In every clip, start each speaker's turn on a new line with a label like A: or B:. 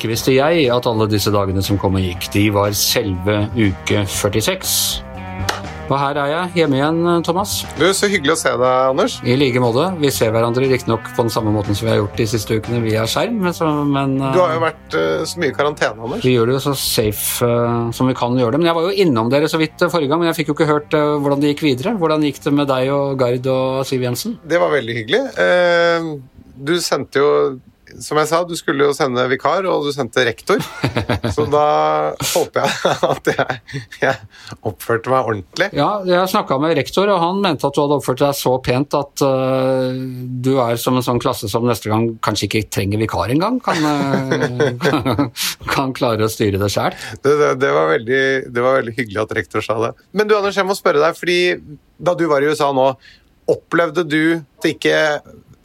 A: Ikke visste jeg at alle disse dagene som kom og gikk, de var selve uke 46. Og her er jeg, hjemme igjen, Thomas.
B: Du, Så hyggelig å se deg, Anders.
A: I like måte. Vi ser hverandre riktignok på den samme måten som vi har gjort de siste ukene via skjerm, men, så, men
B: Du har jo vært uh, så mye i karantene, Anders.
A: Vi gjør det jo så safe uh, som vi kan gjøre det. Men jeg var jo innom dere så vidt uh, forrige gang, men jeg fikk jo ikke hørt hvordan det gikk videre. Hvordan gikk det med deg og Gard og Siv Jensen?
B: Det var veldig hyggelig. du sendte jo som jeg sa, du skulle jo sende vikar, og du sendte rektor. Så da håper jeg at jeg, jeg oppførte meg ordentlig.
A: Ja, jeg snakka med rektor, og han mente at du hadde oppført deg så pent at uh, du er som en sånn klasse som neste gang kanskje ikke trenger vikar engang. Kan, uh, kan klare å styre det sjæl.
B: Det, det, det, var veldig, det var veldig hyggelig at rektor sa det. Men du Anders, jeg må spørre deg, fordi da du var i USA nå, opplevde du at det ikke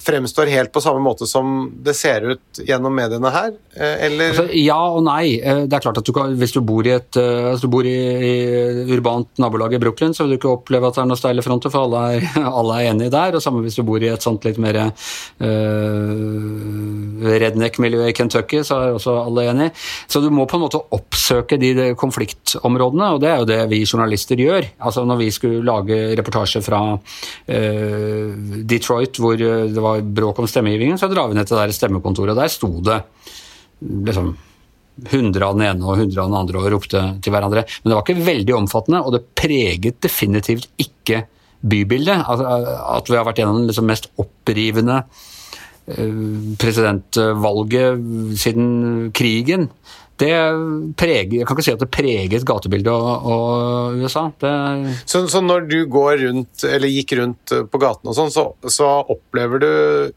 B: fremstår helt på samme måte som det ser ut gjennom mediene her, eh, eller?
A: Altså, ja og nei. Eh, det er klart at du kan, Hvis du bor i et altså du bor i, i urbant nabolag i Brooklyn, så vil du ikke oppleve at det er noen steile fronter, for alle er, alle er enige der. Og samme hvis du bor i et sånt litt mer uh, redneck-miljø i Kentucky, så er også alle enige. Så du må på en måte oppsøke de, de konfliktområdene, og det er jo det vi journalister gjør. Altså Når vi skulle lage reportasje fra uh, Detroit, hvor det var bråk om stemmegivningen, så drar vi ned til det stemmekontoret. og Der sto det liksom 100 av den ene og 100 av den andre og ropte til hverandre. Men det var ikke veldig omfattende, og det preget definitivt ikke bybildet. At vi har vært gjennom det liksom mest opprivende eh, presidentvalget siden krigen det preger, Jeg kan ikke si at det preget gatebildet og USA. Det...
B: Så, så, når du går rundt, eller gikk rundt på gaten og sånn, så, så, opplever du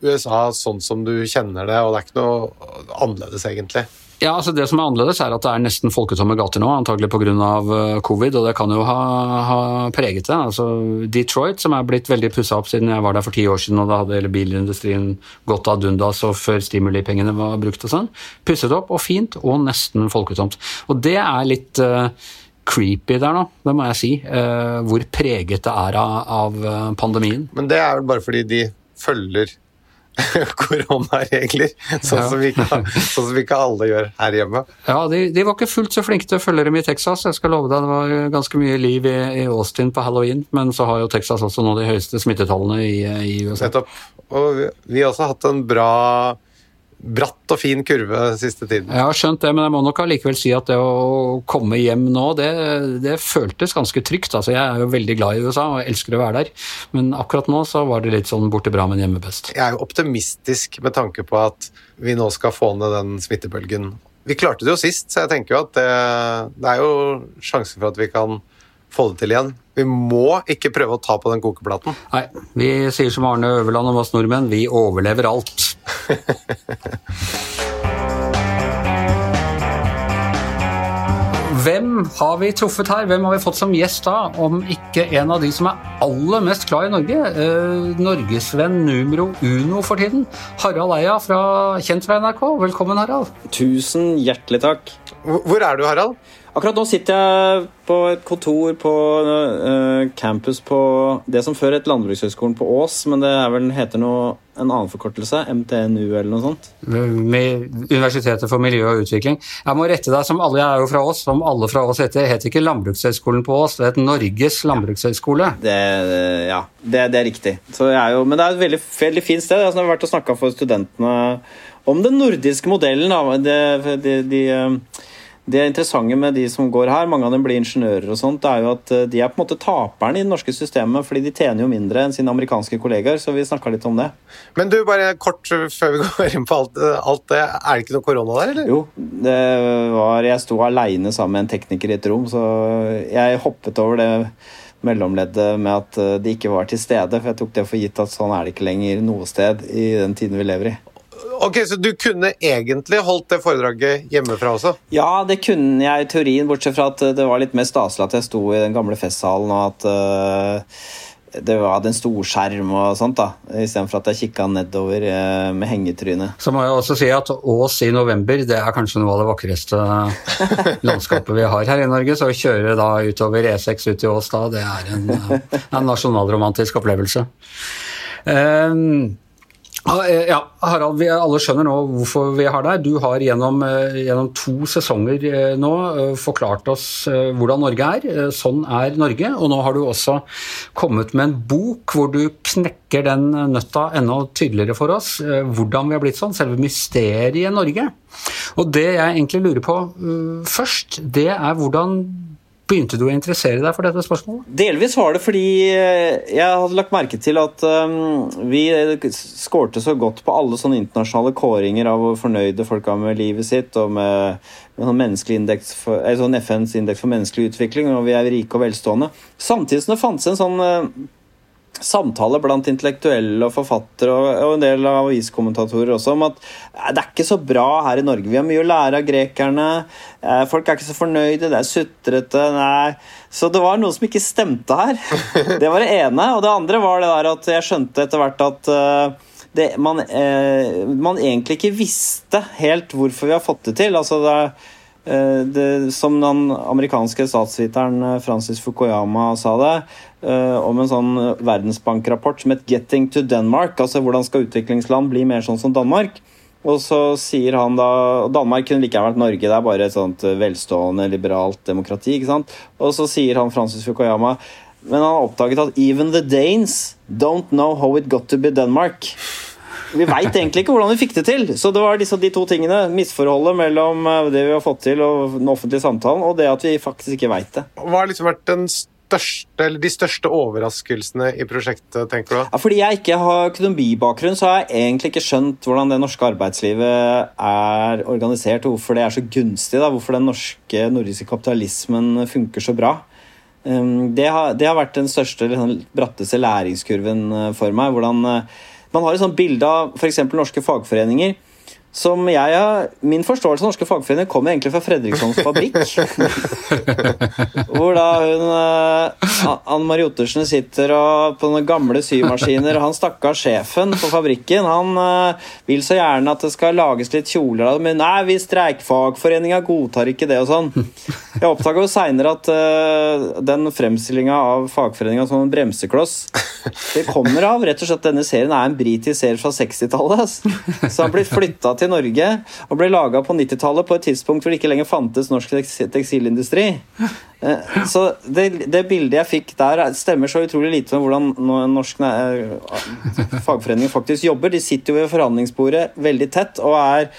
B: USA sånn som du kjenner det, og det er ikke noe annerledes, egentlig?
A: Ja, altså Det som er annerledes, er at det er nesten folketomme gater nå, antagelig pga. Eh, covid, og det kan jo ha, ha, preget det. Altså Detroit, som er blitt veldig pussa opp siden jeg var der for ti år siden, og da hadde hele bilindustrien gått ad undas og før stimulipengene var brukt og sånn. Pusset opp og fint, og nesten folketomt. Og det er litt uh, creepy der nå, det må jeg si. Uh, hvor preget det er av, av pandemien.
B: Men det er vel bare fordi de følger koronaregler, sånn, ja. som ikke, sånn, som ikke, alle gjør her hjemme.
A: Ja, de, de, var ikke fullt så flinke til å følge dem i Texas. Jeg skal love deg, Det var ganske mye liv i, i Austin på halloween, men så har jo Texas også nå de høyeste smittetallene i, i USA.
B: Nettopp. Og vi, vi har også hatt en bra bratt og fin kurve siste tiden.
A: Jeg har skjønt det, men jeg må nok allikevel si at det å komme hjem nå, det, det føltes ganske trygt. Altså, jeg er jo veldig glad i USA og elsker å være der, men akkurat nå så var det litt sånn borte bra, men hjemme best.
B: Jeg er jo optimistisk med tanke på at vi nå skal få ned den smittebølgen. Vi klarte det jo sist, så jeg tenker jo at det, det er jo sjanse for at vi kan få det til igjen. Vi må ikke prøve å ta på den kokeplaten.
A: Nei, vi sier som Arne Øverland om oss nordmenn, vi overlever alt. Hvem har vi truffet her? Hvem har vi fått som gjest da, om ikke en av de som er aller mest glad i Norge? Eh, Norgesvenn numero uno for tiden. Harald Eia, fra, kjent fra NRK. Velkommen, Harald.
C: Tusen hjertelig takk.
B: Hvor er du, Harald?
C: Akkurat nå sitter jeg på et kontor på uh, campus på det som før het Landbrukshøgskolen på Ås, men det vel, heter noe, en annen forkortelse? MTNU eller noe sånt?
A: Universitetet for miljø og utvikling. Jeg må rette deg, som alle jeg er jo fra Ås, som alle fra Ås heter, heter ikke Landbrukshøgskolen på Ås, det heter Norges landbrukshøgskole.
C: Det, ja, det, det, er riktig. Er jo, men det er et veldig, veldig fint sted. Jeg det har vært å snakke for studentene om den nordiske modellen. Da. De, de, de det interessante med de som går her, mange av dem blir ingeniører og sånt, det er jo at eh, de er på en måte taperne i det norske systemet, fordi de tjener jo mindre enn sine amerikanske kollegaer, så vi snakka litt om det.
B: Men du, bare kort før vi går inn på alt, alt det, er det ikke noe korona der, eller?
C: Jo, det var Jeg sto aleine sammen med en tekniker i et rom, så jeg hoppet over det mellomleddet med at eh, de ikke var til stede, for jeg tok det for gitt at sånn er det ikke lenger noe sted i den tiden vi lever i.
B: Ok, Så du kunne egentlig holdt det foredraget hjemmefra også?
C: Ja, det kunne jeg i teorien, bortsett fra at det var litt mer staselig at jeg sto i den gamle festsalen, og at uh, det var en storskjerm og sånt, da, istedenfor at jeg kikka nedover uh, med hengetryne.
A: Så må jeg også si at Ås i november det er kanskje noe av det vakreste landskapet vi har her i Norge. Så å kjøre da utover E6 ut i Ås da, det er en, en nasjonalromantisk opplevelse. Um, Eh, ja, Harald, vi alle skjønner nå hvorfor vi har deg. Du har gjennom, eh, gjennom, to sesonger eh, nå forklart oss hvordan Norge er. Sånn er Norge. Og nå har du også kommet med en bok hvor du knekker den nøtta enda tydeligere for oss. Hvordan vi har blitt sånn. Selve mysteriet Norge. Og det jeg egentlig lurer på først, det er hvordan Begynte du å interessere deg for dette spørsmålet?
C: Delvis var det fordi eh, jeg hadde lagt merke til at um, vi skårte så godt på alle sånne internasjonale kåringer av hvor fornøyde folk er med livet sitt, og med, med sånn, indeks for, sånn FNs indeks for menneskelig utvikling, og vi er rike og velstående. Samtidig som det fantes en sånn uh, samtale blant intellektuelle og forfattere og, en del av aviskommentatorer også om at det er ikke så bra her i Norge. Vi har mye å lære av grekerne. Eh, folk er ikke så fornøyde, det er sutrete. Nei. Så det var noe som ikke stemte her. Det var det ene. Og det andre var det der at jeg skjønte etter hvert at uh, det, man, uh, man, egentlig ikke visste helt hvorfor vi har fått det til. Altså det, er det, som den amerikanske statsviteren Francis Fukuyama sa det, om en sånn verdensbankrapport som het 'Getting to Denmark'. Altså hvordan skal utviklingsland bli mer sånn som Danmark? Og så sier han da Danmark kunne like gjerne vært Norge, det er bare et sånt eh, velstående, liberalt demokrati. ikke sant? Og så sier han Francis Fukuyama men han har oppdaget at 'even the Danes don't know how it got to be Denmark'. Vi veit egentlig ikke hvordan vi fikk det til. Så det var disse, de to tingene. Misforholdet mellom eh, det vi har fått til og den offentlige samtalen, og det at vi faktisk ikke veit det.
B: Hva har liksom vært den største, de største overraskelsene i prosjektet, tenker du?
C: Ja, fordi jeg ikke har økonomibakgrunn, så har jeg egentlig ikke skjønt hvordan det norske arbeidslivet er organisert, og hvorfor det er så gunstig. Da. Hvorfor den norske nordiske kapitalismen funker så bra. Um, det har, det har vært den største, liksom, bratteste læringskurven uh, for meg. hvordan uh, Man har et sånt bilde av f.eks. norske fagforeninger som jeg har, Min forståelse av norske fagforeninger kommer egentlig fra Fredrikssons fabrikk. hvor da hun uh, Ann Mari Ottersen sitter og, på noen gamle symaskiner. Han stakkars sjefen på fabrikken han uh, vil så gjerne at det skal lages litt kjoler. Men nei, vi streikfagforeninga godtar ikke det og sånn. Jeg oppdaga jo seinere at uh, den fremstillinga av fagforeninga som en bremsekloss, det kommer av rett og slett denne serien er en britisk serie fra 60-tallet. Så han blir flytta til Norge og ble laga på 90-tallet på et tidspunkt hvor det ikke lenger fantes norsk tekstilindustri. Eh, så det, det, bildet jeg fikk der, stemmer så utrolig lite med hvordan norsk fagforeninger faktisk jobber. De sitter jo ved forhandlingsbordet veldig tett og er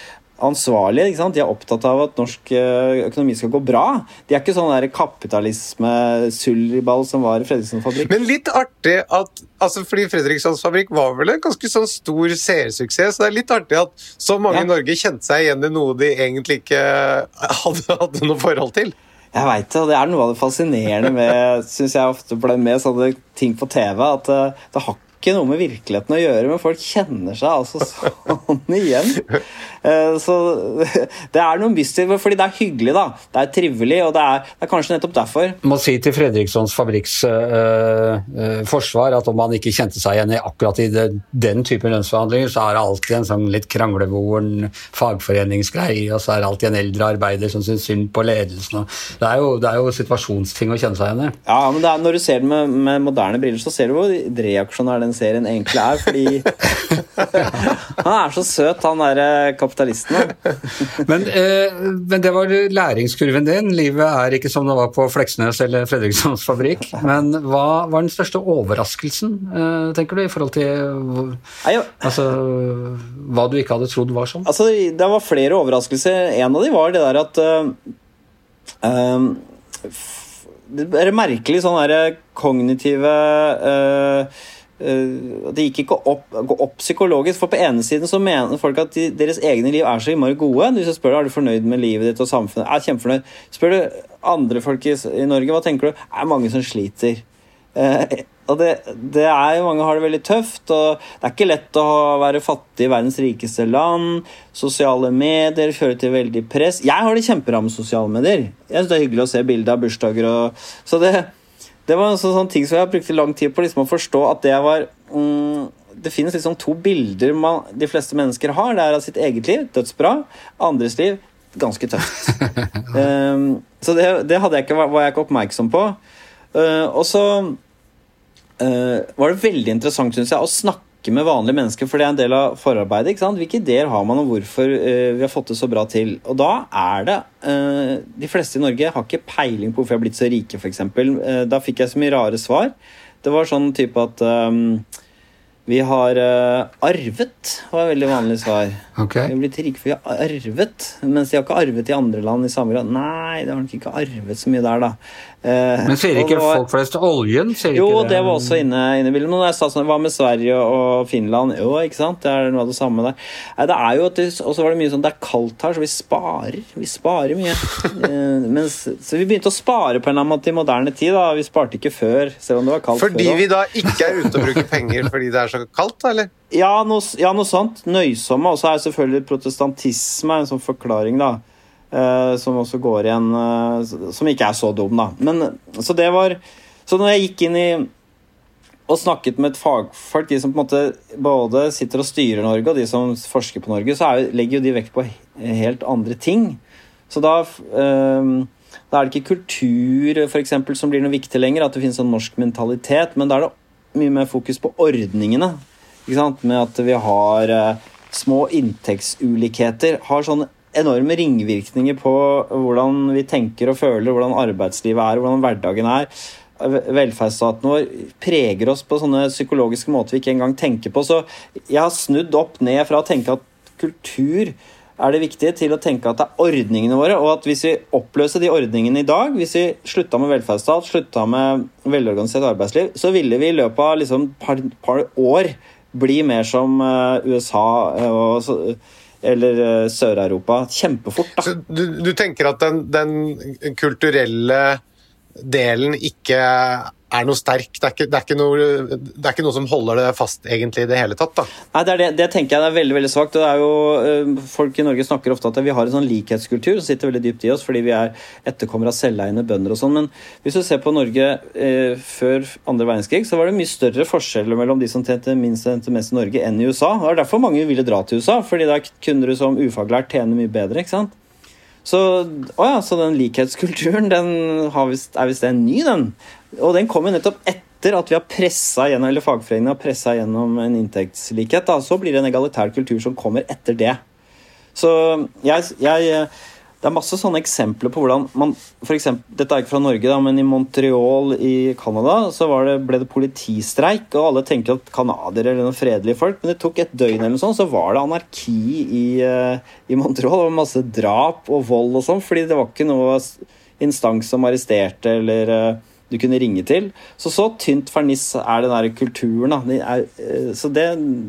C: ansvarlige. ikke sant? De er opptatt av at norsk eh, økonomi skal gå bra. De er ikke sånn kapitalisme-sulliball som var i Fredrikssons fabrikk.
B: Men litt artig at altså fordi Fredrikssons fabrikk var vel en ganske sånn stor seersuksess. Så det er litt artig at så mange ja. i Norge kjente seg igjen i noe de egentlig ikke hadde, hadde noe forhold til.
C: Jeg veit det, og det er noe av det fascinerende med synes jeg ofte ble med sånne ting på TV. At det, eh, det har ikke noe med virkeligheten å gjøre, men folk kjenner seg altså sånn igjen. Eh, så det er noe mystisk, fordi det er hyggelig, da. Det er trivelig, og det er, det er kanskje nettopp derfor.
A: Man må si til Fredrikssons Fabrikks øh, øh, forsvar at om man ikke kjente seg igjen i akkurat i det, den typen lønnsforhandlinger, så er det alltid en sånn litt kranglevoren fagforeningsgreie, og så er det alltid en eldre arbeider som syns synd på ledelsen. Det er, jo, det er jo situasjonsting å kjenne seg igjen i.
C: Ja, men er, når du ser det med, med, moderne briller, så ser du hvor reaksjonær den serien egentlig er, fordi han er så søt, han derre kapitalisten.
A: men, eh, men, det var læringskurven din. Livet er ikke som det var på Fleksnes eller Fredrikssons fabrikk. Men hva var den største overraskelsen, eh, tenker du, i forhold til altså, hva du ikke hadde trodd var sånn?
C: Altså, det var flere overraskelser. En av de var det der at uh, um, det er merkelig sånn derre kognitive uh, Eh, det gikk ikke opp, opp, psykologisk. For på ene siden så mener folk at de, deres egne liv er så innmari gode. Hvis du spør er du fornøyd med livet ditt og samfunnet, er kjempefornøyd. Spør du andre folk i, i Norge, hva tenker du? Er mange som sliter. Eh, og det, det, er Mange har det veldig tøft, og det er ikke lett å være fattig i verdens rikeste land. Sosiale medier fører til veldig press. Jeg har det kjempebra med sosiale medier. Jeg synes Det er hyggelig å se bilder av bursdager. Og, så det, det var en sånn, sånn ting som jeg brukte lang tid på liksom, å forstå at det var mm, Det finnes liksom to bilder man, de fleste mennesker har. Det er av sitt eget liv, dødsbra. Andres liv, ganske tøft. um, så det, det jeg ikke, var jeg ikke oppmerksom på. Uh, og så uh, var det veldig interessant, syns jeg, å snakke snakke med vanlige mennesker, for det er en del av forarbeidet. ikke sant? Hvilke ideer har man om hvorfor uh, vi har fått det så bra til? Og da er det uh, De fleste i Norge har ikke peiling på hvorfor vi har blitt så rike, f.eks. Uh, da fikk jeg så mye rare svar. Det var sånn type at um, vi har uh, arvet, var et veldig vanlig svar.
A: Okay.
C: Vi har blitt rike for vi har arvet, mens de har ikke arvet i andre land i samme grad. Nei, det har nok ikke arvet så mye der, da.
A: Uh, Men ser ikke var, folk flest oljen?
C: jo, det? det? var også inne, inne i bildet. Men når jeg sa sånn, hva med Sverige og Finland? Jo, ikke sant? Det er noe av det samme der. Det er jo Og så var det mye sånn Det er kaldt her, så vi sparer. Vi sparer mye. uh, mens, så vi begynte å spare på en eller annen måte i moderne tid. da Vi sparte ikke før, selv om det var kaldt
B: Fordi før, vi da ikke er ute og bruker penger fordi det er så kaldt, eller?
C: Ja, noe, ja, noe sånt. Nøysomme. Og så er selvfølgelig protestantisme en sånn forklaring, da. Uh, som også går igjen uh, Som ikke er så dum, da. Men, så det var Så når jeg gikk inn i og snakket med et fagfolk, de som på en måte både sitter og styrer Norge, og de som forsker på Norge, så er, legger jo de vekt på helt andre ting. Så da, uh, da er det ikke kultur for eksempel, som blir noe viktig lenger, at det finnes en norsk mentalitet, men da er det mye mer fokus på ordningene. Med at vi har uh, små inntektsulikheter. Har sånne enorme ringvirkninger på hvordan vi tenker og føler, hvordan arbeidslivet er, hvordan hverdagen er. Velferdsstaten vår preger oss på sånne psykologiske måter vi ikke engang tenker på. Så jeg har snudd opp ned fra å tenke at kultur er det viktige, til å tenke at det er ordningene våre. Og at hvis vi oppløser de ordningene i dag, hvis vi slutta med velferdsstat, slutta med velorganisert arbeidsliv, så ville vi i løpet av liksom par, par år bli mer som eh, USA eh, og, eller eh, Sør-Europa kjempefort. Da.
B: Så du, du tenker at den, den kulturelle delen ikke er noe sterk. Det er, ikke, det, er noe, det er, ikke, noe, som holder det fast egentlig i det hele tatt. da.
C: Nei, Det, det, tenker jeg er veldig veldig svakt. Det er jo, folk i Norge snakker ofte at vi har en sånn likhetskultur som sitter veldig dypt i oss fordi vi er etterkommere av selveiende bønder og sånn. Men hvis du ser på Norge eh, før andre verdenskrig, så var det mye større forskjeller mellom de som tjente minst og tjente mest i Norge, enn i USA. Det var derfor mange ville dra til USA, fordi da kunne du som ufaglært tjene mye bedre. ikke sant? Så, ja, så den likhetskulturen den vist, er visst en ny, den. Og den kom jo nettopp etter at vi har pressa gjennom, eller fagforeningene har pressa gjennom en inntektslikhet. Da. Så blir det en egalitær kultur som kommer etter det. Så jeg, jeg det er masse sånne eksempler på hvordan man for eksempel, Dette er ikke fra Norge, da, men i Montreal i Canada så det, ble det politistreik. Og alle tenker at canadiere er noen fredelige folk, men det tok et døgn, eller noe sånt, så var det anarki i, uh, i Montreal. Det var masse drap og vold og sånn, fordi det var ikke noe instans som arresterte eller uh, du kunne ringe til. Så så tynt ferniss er den der kulturen. Da. Det er, eh, så det,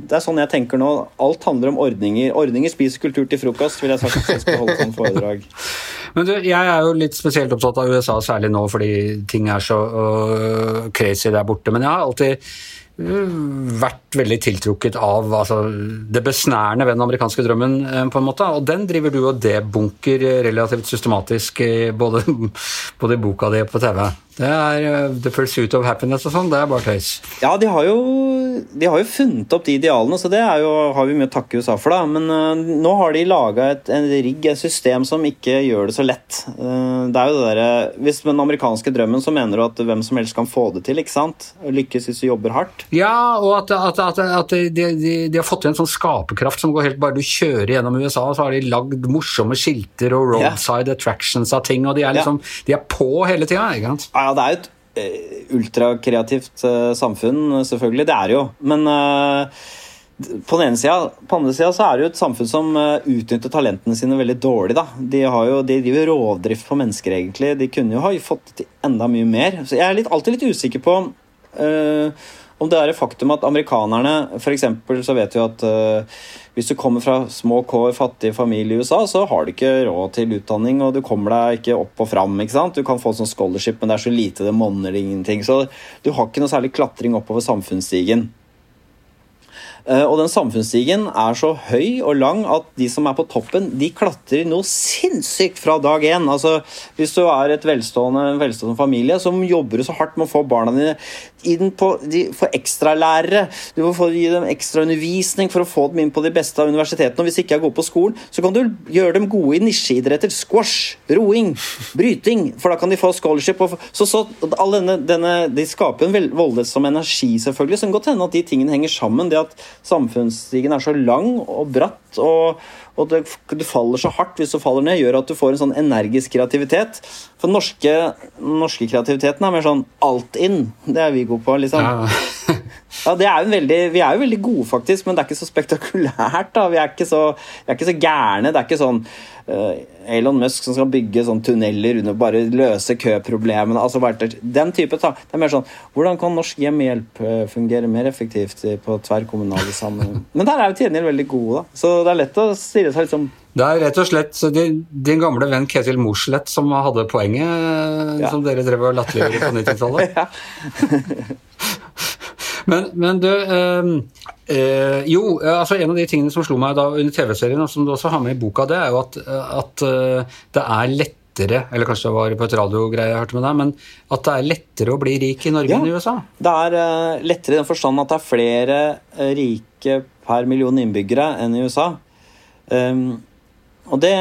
C: det, er sånn jeg tenker nå. Alt handler om ordninger. Ordninger spiser kultur til frokost, vil jeg sagt hvis jeg skulle holde sånn foredrag.
A: Men du, jeg er jo litt spesielt opptatt av USA, særlig nå fordi ting er så uh, crazy der borte. Men jeg har alltid vært veldig tiltrukket av altså, det besnærende ved den amerikanske drømmen, eh, på en måte. Og den driver du og debunker relativt systematisk både, både i boka di og på TV. Det er uh, The Pursuit of Happiness og sånn, det er bare tøys.
C: Ja, de har, jo, de har jo funnet opp de idealene, så det jo, har vi mye å takke USA for, da. Men uh, nå har de laga en rigg, et system som ikke gjør det så lett. Uh, det er jo det derre Hvis med den amerikanske drømmen så mener du at hvem som helst kan få det til, ikke sant? Lykkes hvis du jobber hardt.
A: Ja, og at, at, at, at de, de, de, har fått til en sånn skaperkraft som går helt Bare du kjører gjennom USA, så har de lagd morsomme skilter og roadside attractions av ting, og de er liksom. De er på hele tida, ikke sant?
C: Ja, det er jo et uh, ultrakreativt uh, samfunn, selvfølgelig. Det er det jo. Men uh, på den ene sida, på andre sida så er det jo et samfunn som utnytter talentene sine veldig dårlig. da. De, har jo, de driver rovdrift på mennesker, egentlig. De kunne jo ha fått til enda mye mer. Så jeg er litt, alltid litt usikker på uh, om det er et faktum at amerikanerne F.eks. så vet vi at uh, hvis du kommer fra små kår, fattige familier i USA, så har du ikke råd til utdanning, og du kommer deg ikke opp og fram. ikke sant? Du kan få sånn scholarship, men det er så lite, det monner ingenting. Så du har ikke noe særlig klatring oppover samfunnsstigen. Eh, og den samfunnsstigen er så høy og lang at de som er på toppen, de klatrer noe sinnssykt fra dag én. Altså, hvis du er et velstående, en velstående familie som jobber så hardt med å få barna dine inn på de får ekstralærere, du må få gi dem ekstra undervisning for å få dem inn på de beste av universitetene. Og hvis de ikke er gode på skolen, så kan du gjøre dem gode i nisjeidretter. Squash, roing, bryting. For da kan de få scholarship. Så, så all denne, denne, De skaper en voldsom energi, selvfølgelig, som godt hende at de tingene henger sammen. Det at samfunnsstigen er så lang og bratt, og, og det, du faller så hardt hvis du faller ned, gjør at du får en sånn energisk kreativitet. For norske, norske kreativiteten er mer sånn alt in. Det er vi gode på, liksom. Ja. ja er veldig, vi er jo veldig gode, faktisk, men det er ikke så spektakulært. da. Vi er ikke så, vi er ikke så gærne. Det er ikke sånn uh, Elon Musk som skal bygge sånn tunneler under bare løse køproblemene. altså Den type ta. Det er mer sånn Hvordan kan norsk hjemmehjelp eh, fungere mer effektivt på tverrkommunale sammenheng? Men der er jo til veldig gode, da. Så det er lett å stille seg liksom
A: det er rett og slett din, din gamle venn Ketil Mosleth som hadde poenget, ja. som dere drev og latterliggjorde på 90-tallet. ja. men, men, du øh, øh, Jo, altså en av de tingene som slo meg da under TV-serien, og som du også har med i boka, det er jo at, at øh, det er lettere eller kanskje det var på et radiogreie jeg hørte med deg, men at det er lettere å bli rik i Norge ja, enn i USA?
C: Det er lettere i den forstand at det er flere rike per million innbyggere enn i USA. Um, og det,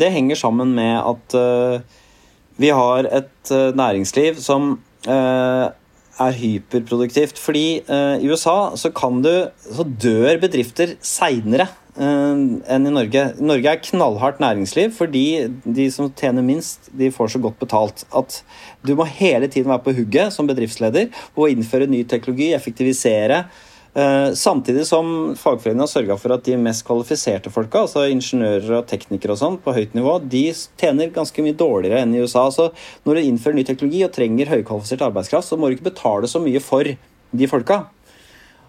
C: det, henger sammen med at uh, vi har et uh, næringsliv som uh, er hyperproduktivt. Fordi i USA så du Så dør bedrifter seinere enn i Norge. Norge er knallhardt næringsliv fordi de som tjener minst, de får så godt betalt at du må hele tiden være på hugget som bedriftsleder og innføre ny teknologi, effektivisere Eh, samtidig som fagforeningen har sørga for at de mest kvalifiserte folka, altså ingeniører og teknikere og sånn, på høyt nivå, de tjener ganske mye dårligere enn i USA. Så når du innfører ny teknologi og trenger høykvalifisert arbeidskraft, så må du ikke betale så mye for de folka.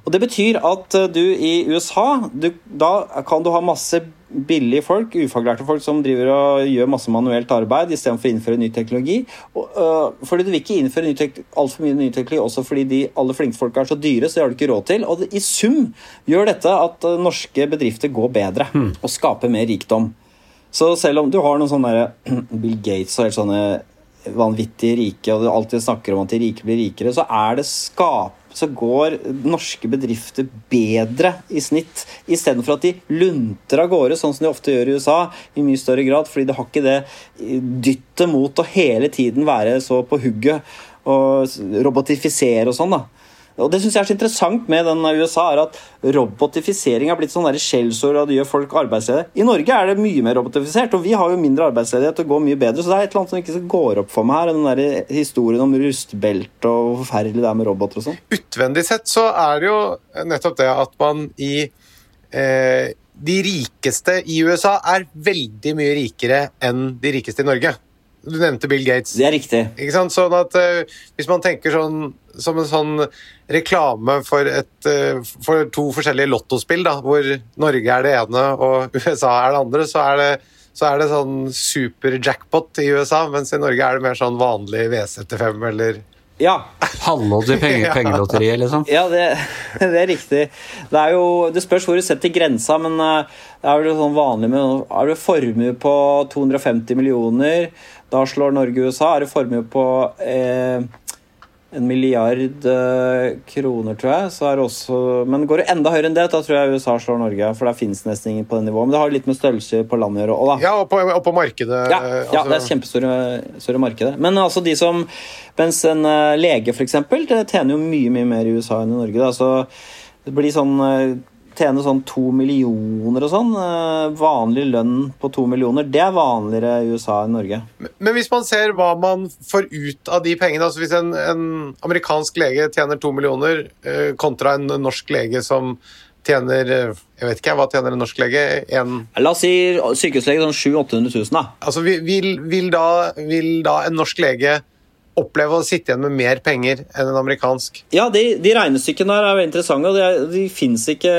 C: Og Det betyr at eh, du i USA du, Da kan du ha masse billige folk, ufaglærte folk som driver og gjør masse manuelt arbeid istedenfor å innføre ny teknologi. Og, uh, fordi du vil ikke innføre altfor mye ny teknologi også fordi de aller flinkeste folka er så dyre, så det har du ikke råd til. Og det, i sum gjør dette at uh, norske bedrifter går bedre mm. og skaper mer rikdom. Så selv om du har noen sånne Bill Gates og helt sånne vanvittig rike, og du alltid snakker om at de rike blir rikere, så er det skap så går norske bedrifter bedre i snitt, istedenfor at de lunter av gårde, sånn som de ofte gjør i USA, i mye større grad, fordi de har ikke det dyttet mot å hele tiden være så på hugget og robotifisere og sånn. da. Og Det synes jeg er så interessant med den USA, er at robotifisering har blitt sånn skjellsord og det gjør folk arbeidsledige. I Norge er det mye mer robotifisert, og vi har jo mindre arbeidsledighet og går mye bedre. Så det er et eller annet som ikke går opp for meg her, den der historien om rustbelte og hvor forferdelig det er med roboter og sånn.
B: Utvendig sett så er det jo nettopp det at man i eh, De rikeste i USA er veldig mye rikere enn de rikeste i Norge. Du nevnte Bill Gates.
C: Det er riktig.
B: Ikke sant? Sånn at uh, Hvis man tenker sånn som en sånn reklame for, et, uh, for to forskjellige lottospill, da, hvor Norge er det ene og USA er det andre, så er det, så er det sånn super jackpot i USA, mens i Norge er det mer sånn vanlig V75 eller
C: ja.
A: Halvlodd i penge, pengelotteriet, liksom?
C: Ja, det, det, er riktig. Det, er jo, det spørs hvor du setter grensa, men det er vel sånn vanlig med Har du formue på 250 millioner da slår Norge USA. Er det formue på eh, en milliard eh, kroner, tror jeg. Så er det også, men går det enda høyere enn det, da tror jeg USA slår Norge. For der finnes nesten ingen på det nivået. Men det har litt med størrelse på landet å gjøre òg, da.
B: Ja, og på, og på markedet.
C: Ja, altså. ja, det er kjempestore markedet. Men altså de som Mens en uh, lege, f.eks., tjener jo mye, mye mer i USA enn i Norge. Da. Så det blir sånn uh, tjene sånn to millioner og sånn. Eh, vanlig lønn på to millioner, det er vanligere i USA enn Norge.
B: Men hvis man ser hva man får ut av de pengene, altså hvis en, en amerikansk lege tjener to millioner eh, kontra en norsk lege som tjener Jeg vet ikke, hva tjener en norsk lege? En
C: La oss si sykehuslege sånn 700 000-800 000, da.
B: Altså, vil, vil, da, vil da en norsk lege oppleve å sitte igjen med mer penger enn en amerikansk?
C: Ja, de, de regnestykkene der er veldig interessante, og de, de fins ikke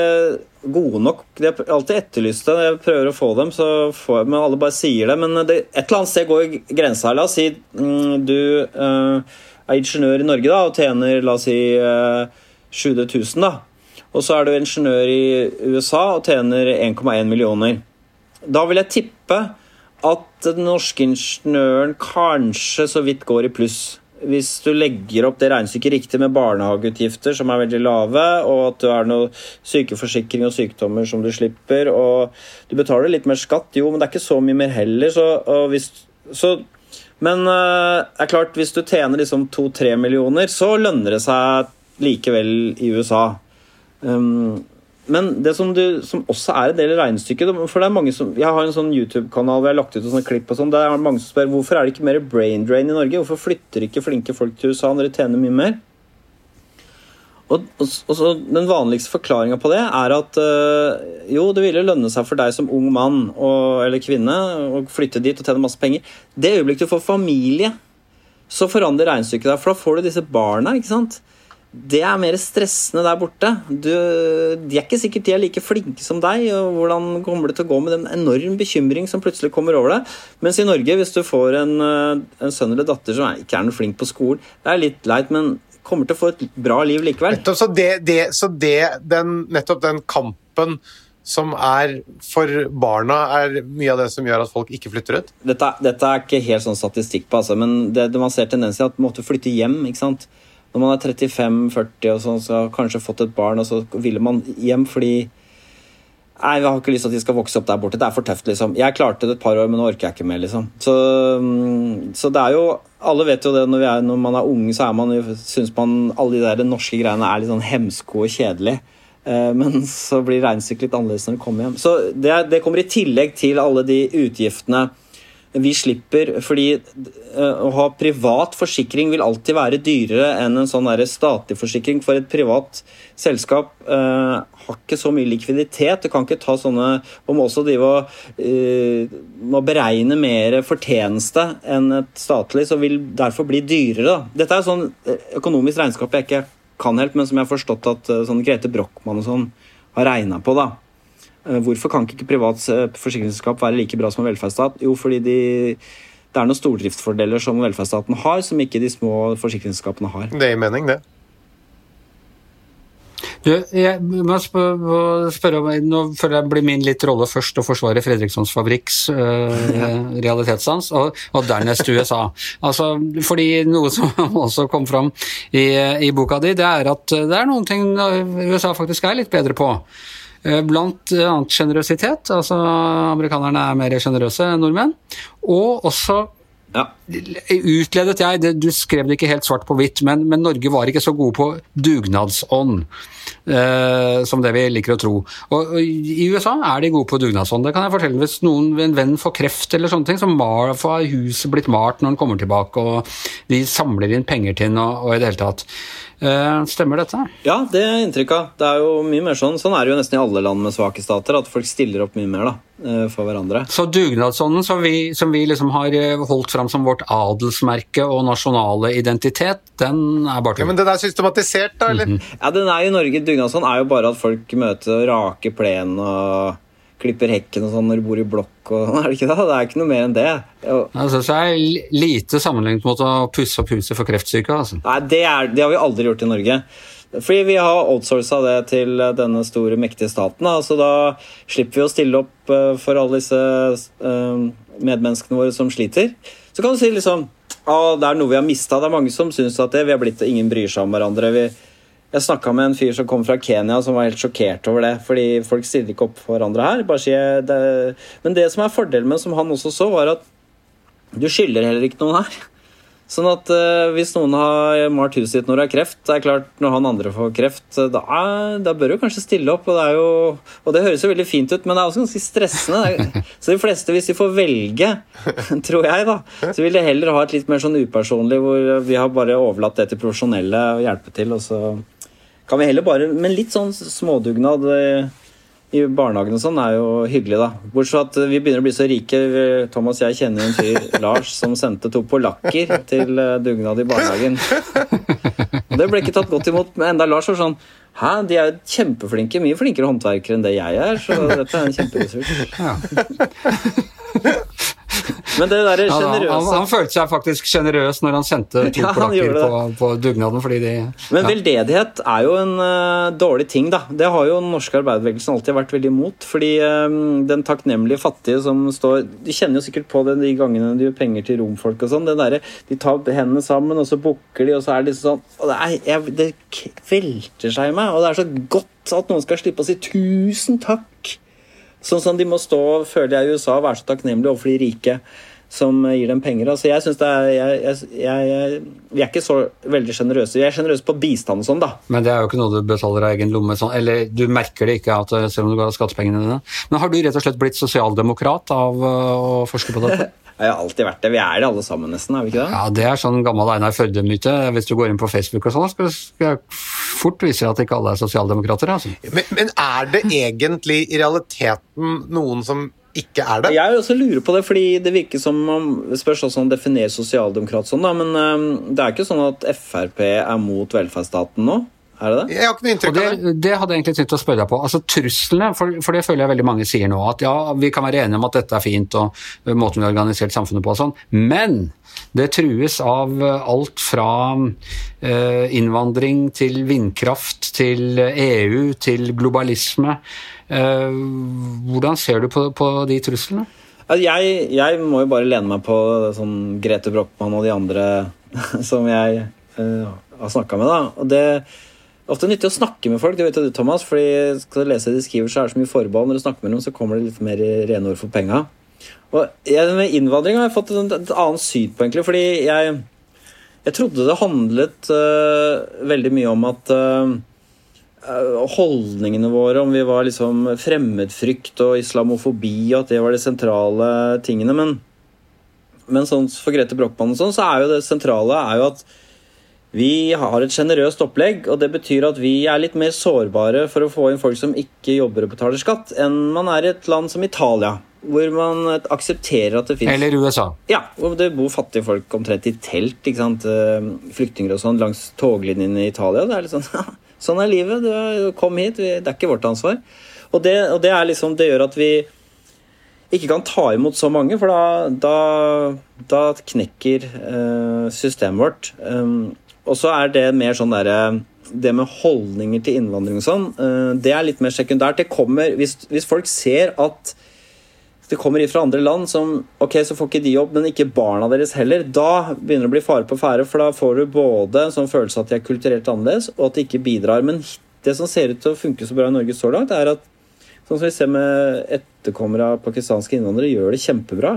C: gode nok. De har alltid etterlyst det. Jeg prøver å få dem, så får jeg, men alle bare sier det. Men det, et eller annet sted går grensa her. La oss si mm, du uh, er ingeniør i Norge da, og tjener la oss si uh, 700 000. da og så er du ingeniør i USA og tjener 1,1 millioner. Da vil jeg tippe at den norske ingeniøren kanskje så vidt går i pluss. Hvis du legger opp det regnestykket riktig med barnehageutgifter som er veldig lave, og at du har noe sykeforsikring og sykdommer som du slipper, og du betaler litt mer skatt, jo, men det er ikke så mye mer heller, så, hvis, så Men uh, er klart, hvis du tjener liksom to-tre millioner, så lønner det seg likevel i USA. Um, men det som, du, som, også er en del i regnestykket for det er mange som, Jeg har en sånn YouTube-kanal hvor jeg har lagt ut sånne klipp og sånn. Der er mange som spør hvorfor er det ikke mer brain drain i Norge. Hvorfor flytter ikke flinke folk til USA når de tjener mye mer? Og, og, og så Den vanligste forklaringa på det er at øh, jo, det ville lønne seg for deg som ung mann og, eller kvinne å flytte dit og tjene masse penger. Det øyeblikket du får familie, så forandrer regnestykket deg, for da får du disse barna. ikke sant? Det er mer stressende der borte. Du, de er ikke sikkert de er like flinke som deg. og Hvordan kommer det til å gå med den enorm bekymring som plutselig kommer over deg? Mens i Norge, hvis du får en, eh, en sønn eller datter som ikke er noe flink på skolen, det er litt leit, men kommer til å få et bra liv likevel.
B: Nettopp, så det, det, så det den, nettopp den kampen som er for barna, er mye av det som gjør at folk ikke flytter ut?
C: Dette, dette er ikke helt sånn statistikk på, altså, men det, det man ser tendenser til at man måtte flytte hjem. ikke sant? Når man er 35-40 og sånn, så har kanskje fått et barn, og så ville man hjem fordi Nei, jeg har ikke lyst til at de skal vokse opp der borte. Det er for tøft, liksom. Jeg klarte det et par år, men nå orker jeg ikke mer, liksom. Så, mm, så det er jo Alle vet jo det når, er, når man er unge, så er man, syns man alle de der norske greiene er litt sånn hemsko og kjedelig. Eh, men så blir regnestykket litt annerledes når du kommer hjem. Så det, det kommer i tillegg til alle de utgiftene vi slipper fordi eh, å ha privat forsikring vil alltid være dyrere enn en sånn statlig forsikring. For et privat selskap eh, har ikke så mye likviditet. Du kan ikke ta sånne om må også drive og uh, må beregne mer fortjeneste enn et statlig, så vil derfor bli dyrere. Dette er sånn økonomisk regnskap jeg ikke kan helt, men som jeg har forstått at uh, sånn Grete Brochmann og sånn har regna på. da. Eh, hvorfor kan ikke privat eh, forsikringsselskap være like bra som velferdsstat? Jo, fordi de, det er noen stordriftsfordeler som velferdsstaten har, som ikke de små forsikringsselskapene har.
B: Det gir mening, det.
A: Du, jeg må spørre om, Nå føler jeg blir min litt rolle først å forsvare Fredrikssons Fabrikks uh, realitetssans, og, og, dernest USA. Altså, fordi Noe som også kom fram i, i boka di, det er at det er noen ting USA faktisk er litt bedre på. Eh, blant annet sjenerøsitet. Altså, amerikanerne er mer sjenerøse enn nordmenn. Og også ja. Utledet jeg, det, du skrev det ikke helt svart på hvitt, men, men Norge var ikke så gode på dugnadsånd. Eh, som det vi liker å tro. Og, og, I USA er de gode på dugnadsånd. Det kan jeg fortelle Hvis noen, en venn får kreft, eller sånne ting, så får huset blitt malt når han kommer tilbake, og de samler inn penger til ham og, og, i det hele tatt. Eh, stemmer dette?
C: Ja, det er inntrykk av. Det er jo mye mer sånn. Sånn er det jo nesten i alle land med svake stater, at folk stiller opp mye mer da, eh, for hverandre.
A: Så dugnadsånden som vi, som vi liksom har eh, holdt fram som vårt adelsmerke og nasjonale identitet, den er bare
B: tull. Ja, men den er systematisert, da, eller? Mm -hmm.
C: Ja, den er i Norge. Dugnadsånd er jo bare at folk møter rake plen plenen og klipper hekken og sånn når du bor i blokk og er det ikke det? Det er ikke noe mer enn det.
A: Jeg synes det er lite sammenlignet mot å pusse opp huset for kreftsyke. Altså.
C: Nei, det, er, det, har vi aldri gjort i Norge. Fordi vi har outsourca det til denne store, mektige staten. Da. Så da slipper vi å stille opp eh, for alle disse uh, medmenneskene våre som sliter. Så kan du si liksom at det er noe vi har mista. Det er mange som syns at det, vi har blitt ingen bryr seg om hverandre. vi jeg snakka med en fyr som kom fra Kenya, som var helt sjokkert over det. Fordi folk stiller ikke opp for hverandre her. Bare sier det. Men det som er fordelen med, som han også så, var at du skylder heller ikke noen her. Sånn at uh, Hvis noen har malt huset sitt når det er kreft, det er klart når han andre får kreft, da, da bør du kanskje stille opp. Og det, jo, og det høres jo veldig fint ut, men det er også ganske stressende. Så de fleste, hvis de får velge, tror jeg, da, så vil de heller ha et litt mer sånn upersonlig, hvor vi har bare overlatt det til profesjonelle å hjelpe til. og så kan vi heller bare Men litt sånn smådugnad eh, i barnehagen og sånn er jo hyggelig, da. Bortsett fra at vi begynner å bli så rike. Thomas og jeg kjenner en fyr, Lars, som sendte to polakker til eh, dugnad i barnehagen. Og det ble ikke tatt godt imot, men enda Lars var sånn Hæ, de er jo kjempeflinke. Mye flinkere håndverkere enn det jeg er, så dette er en kjemperessurs. Ja. Men det derre
A: Ja, han, han, han følte seg faktisk sjenerøs når han sendte to
C: Ja,
A: polakker på, på dugnaden fordi de
C: Men
A: ja.
C: veldedighet er jo en uh, dårlig ting, da. Det har jo den norske arbeiderbevegelsen alltid vært veldig imot. Fordi um, den takknemlige fattige som står Du kjenner jo sikkert på det de gangene du gir penger til romfolk og sånn. det der, De tar hendene sammen, og så bukker de, og så er det liksom sånn og det, er, jeg, det velter seg i meg, og det er så godt at noen skal slippe å si 'tusen takk'. Sånn som de må stå, føler jeg, i USA og være så takknemlige overfor de rike som eh, gir dem penger. Altså, jeg synes det er, jeg, jeg, jeg, Vi er ikke så veldig sjenerøse. Vi er sjenerøse på bistand og sånn, da.
A: Men det er jo ikke noe du betaler av egen lomme, sånn, eller du merker det ikke at, selv om du ga skattepengene dine. Men har du rett og slett blitt sosialdemokrat av øh, å forske på dette?
C: Jeg har alltid vært det. Vi er det alle sammen, nesten. er vi ikke det?
A: Ja, det er sånn gammel Einar Førde-myte. Hvis du går inn på Facebook og sånn, skal skal jeg fort vise at ikke alle er sosialdemokrater. Altså.
B: Men, men er det egentlig i realiteten noen som ikke er det?
C: Jeg også lurer på det, fordi det virker som om spørs hvordan man definerer sosialdemokrat sånn, da, men det er ikke sånn at Frp er mot velferdsstaten nå? Er det det?
B: Jeg har ikke noe inntrykk
A: det,
B: av det.
A: det hadde jeg egentlig tenkt å spørre deg på. Altså Truslene, for, for det føler jeg veldig mange sier nå, at ja, vi kan være enige om at dette er fint og måten vi har organisert samfunnet på og sånn, men det trues av alt fra ø, innvandring til vindkraft til EU til globalisme. Eh, hvordan ser du på, på de truslene?
C: Altså, Jeg, jeg må jo bare lene meg på sånn Grete Brochmann og de andre som jeg øh, har snakka med. da. Og det ofte nyttig å snakke med folk, det vet du, Thomas. fordi skal du lese det de skriver, så er det så mye forbehold. Når du snakker med dem, så kommer det litt mer rene ord for penga. Og med innvandring har jeg fått et annet syn på, egentlig. Fordi jeg, jeg trodde det handlet uh, veldig mye om at uh, holdningene våre, om vi var liksom fremmedfrykt og islamofobi, og at det var de sentrale tingene. Men, men sånn for Grete Brochmann og sånn, så er jo det sentrale er jo at vi har et sjenerøst opplegg, og det betyr at vi er litt mer sårbare for å få inn folk som ikke jobber og betaler skatt, enn man er i et land som Italia, hvor man aksepterer at det fins
A: Eller USA?
C: ja, hvor det bor fattige folk omtrent i telt. ikke sant? Eh, Flyktninger og sånn langs toglinjene i Italia. Det er litt sånn, sånn er livet. Du kom hit. Det er ikke vårt ansvar. Og det, og det, er liksom, det gjør at vi ikke kan ta imot så mange, for da, da, da knekker eh, systemet vårt. Og så er det mer sånn derre Det med holdninger til innvandring og sånn, eh, det er litt mer sekundært. Det kommer, hvis, hvis folk ser at det kommer fra andre land som Ok, så får ikke de jobb, men ikke barna deres heller. Da begynner det å bli fare på ferde, for da får du både en sånn følelse at de er kulturelt annerledes, og at de ikke bidrar. Men det som ser ut til å funke så bra i Norge så langt, er at sånn som vi ser med etterkommere av pakistanske innvandrere, gjør det kjempebra.